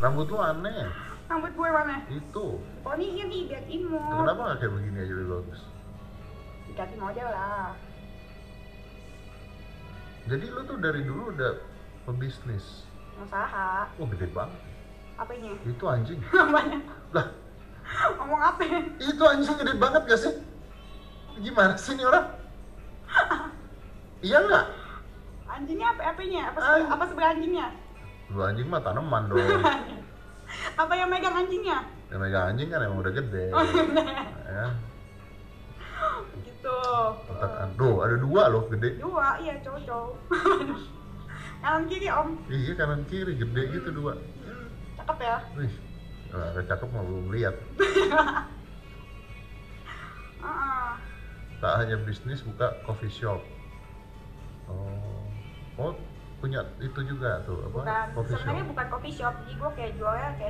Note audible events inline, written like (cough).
Rambut lu aneh. Rambut gue mana? Itu. Oh ini ini biar imut. Kenapa nggak kayak begini aja lebih bagus? Diganti model lah. Jadi lu tuh dari dulu udah pebisnis. Usaha. Oh gede banget. Apanya? Itu anjing. (laughs) Apanya? Lah, Ngomong apa? itu anjing gede banget gak sih? Gimana sih ini orang? (laughs) Iya nggak? Anjingnya apa? Apanya? Apa, Anjing. apa sebelah anjingnya? Lu anjing mah tanaman dong. (laughs) apa yang megang anjingnya? Yang megang anjing kan emang udah gede. Oh, Ya, gitu. otak Duh, ada dua loh gede. Dua, iya cowok-cowok. (laughs) Kanan kiri om. Iya kanan kiri gede gitu dua. Hmm, cakep ya. Wih, nah, cakep mah belum lihat. (laughs) Tak hanya bisnis buka coffee shop. Oh, oh punya itu juga tuh apa? bukan coffee shop. sebenarnya bukan coffee shop jadi gue kayak jualnya kayak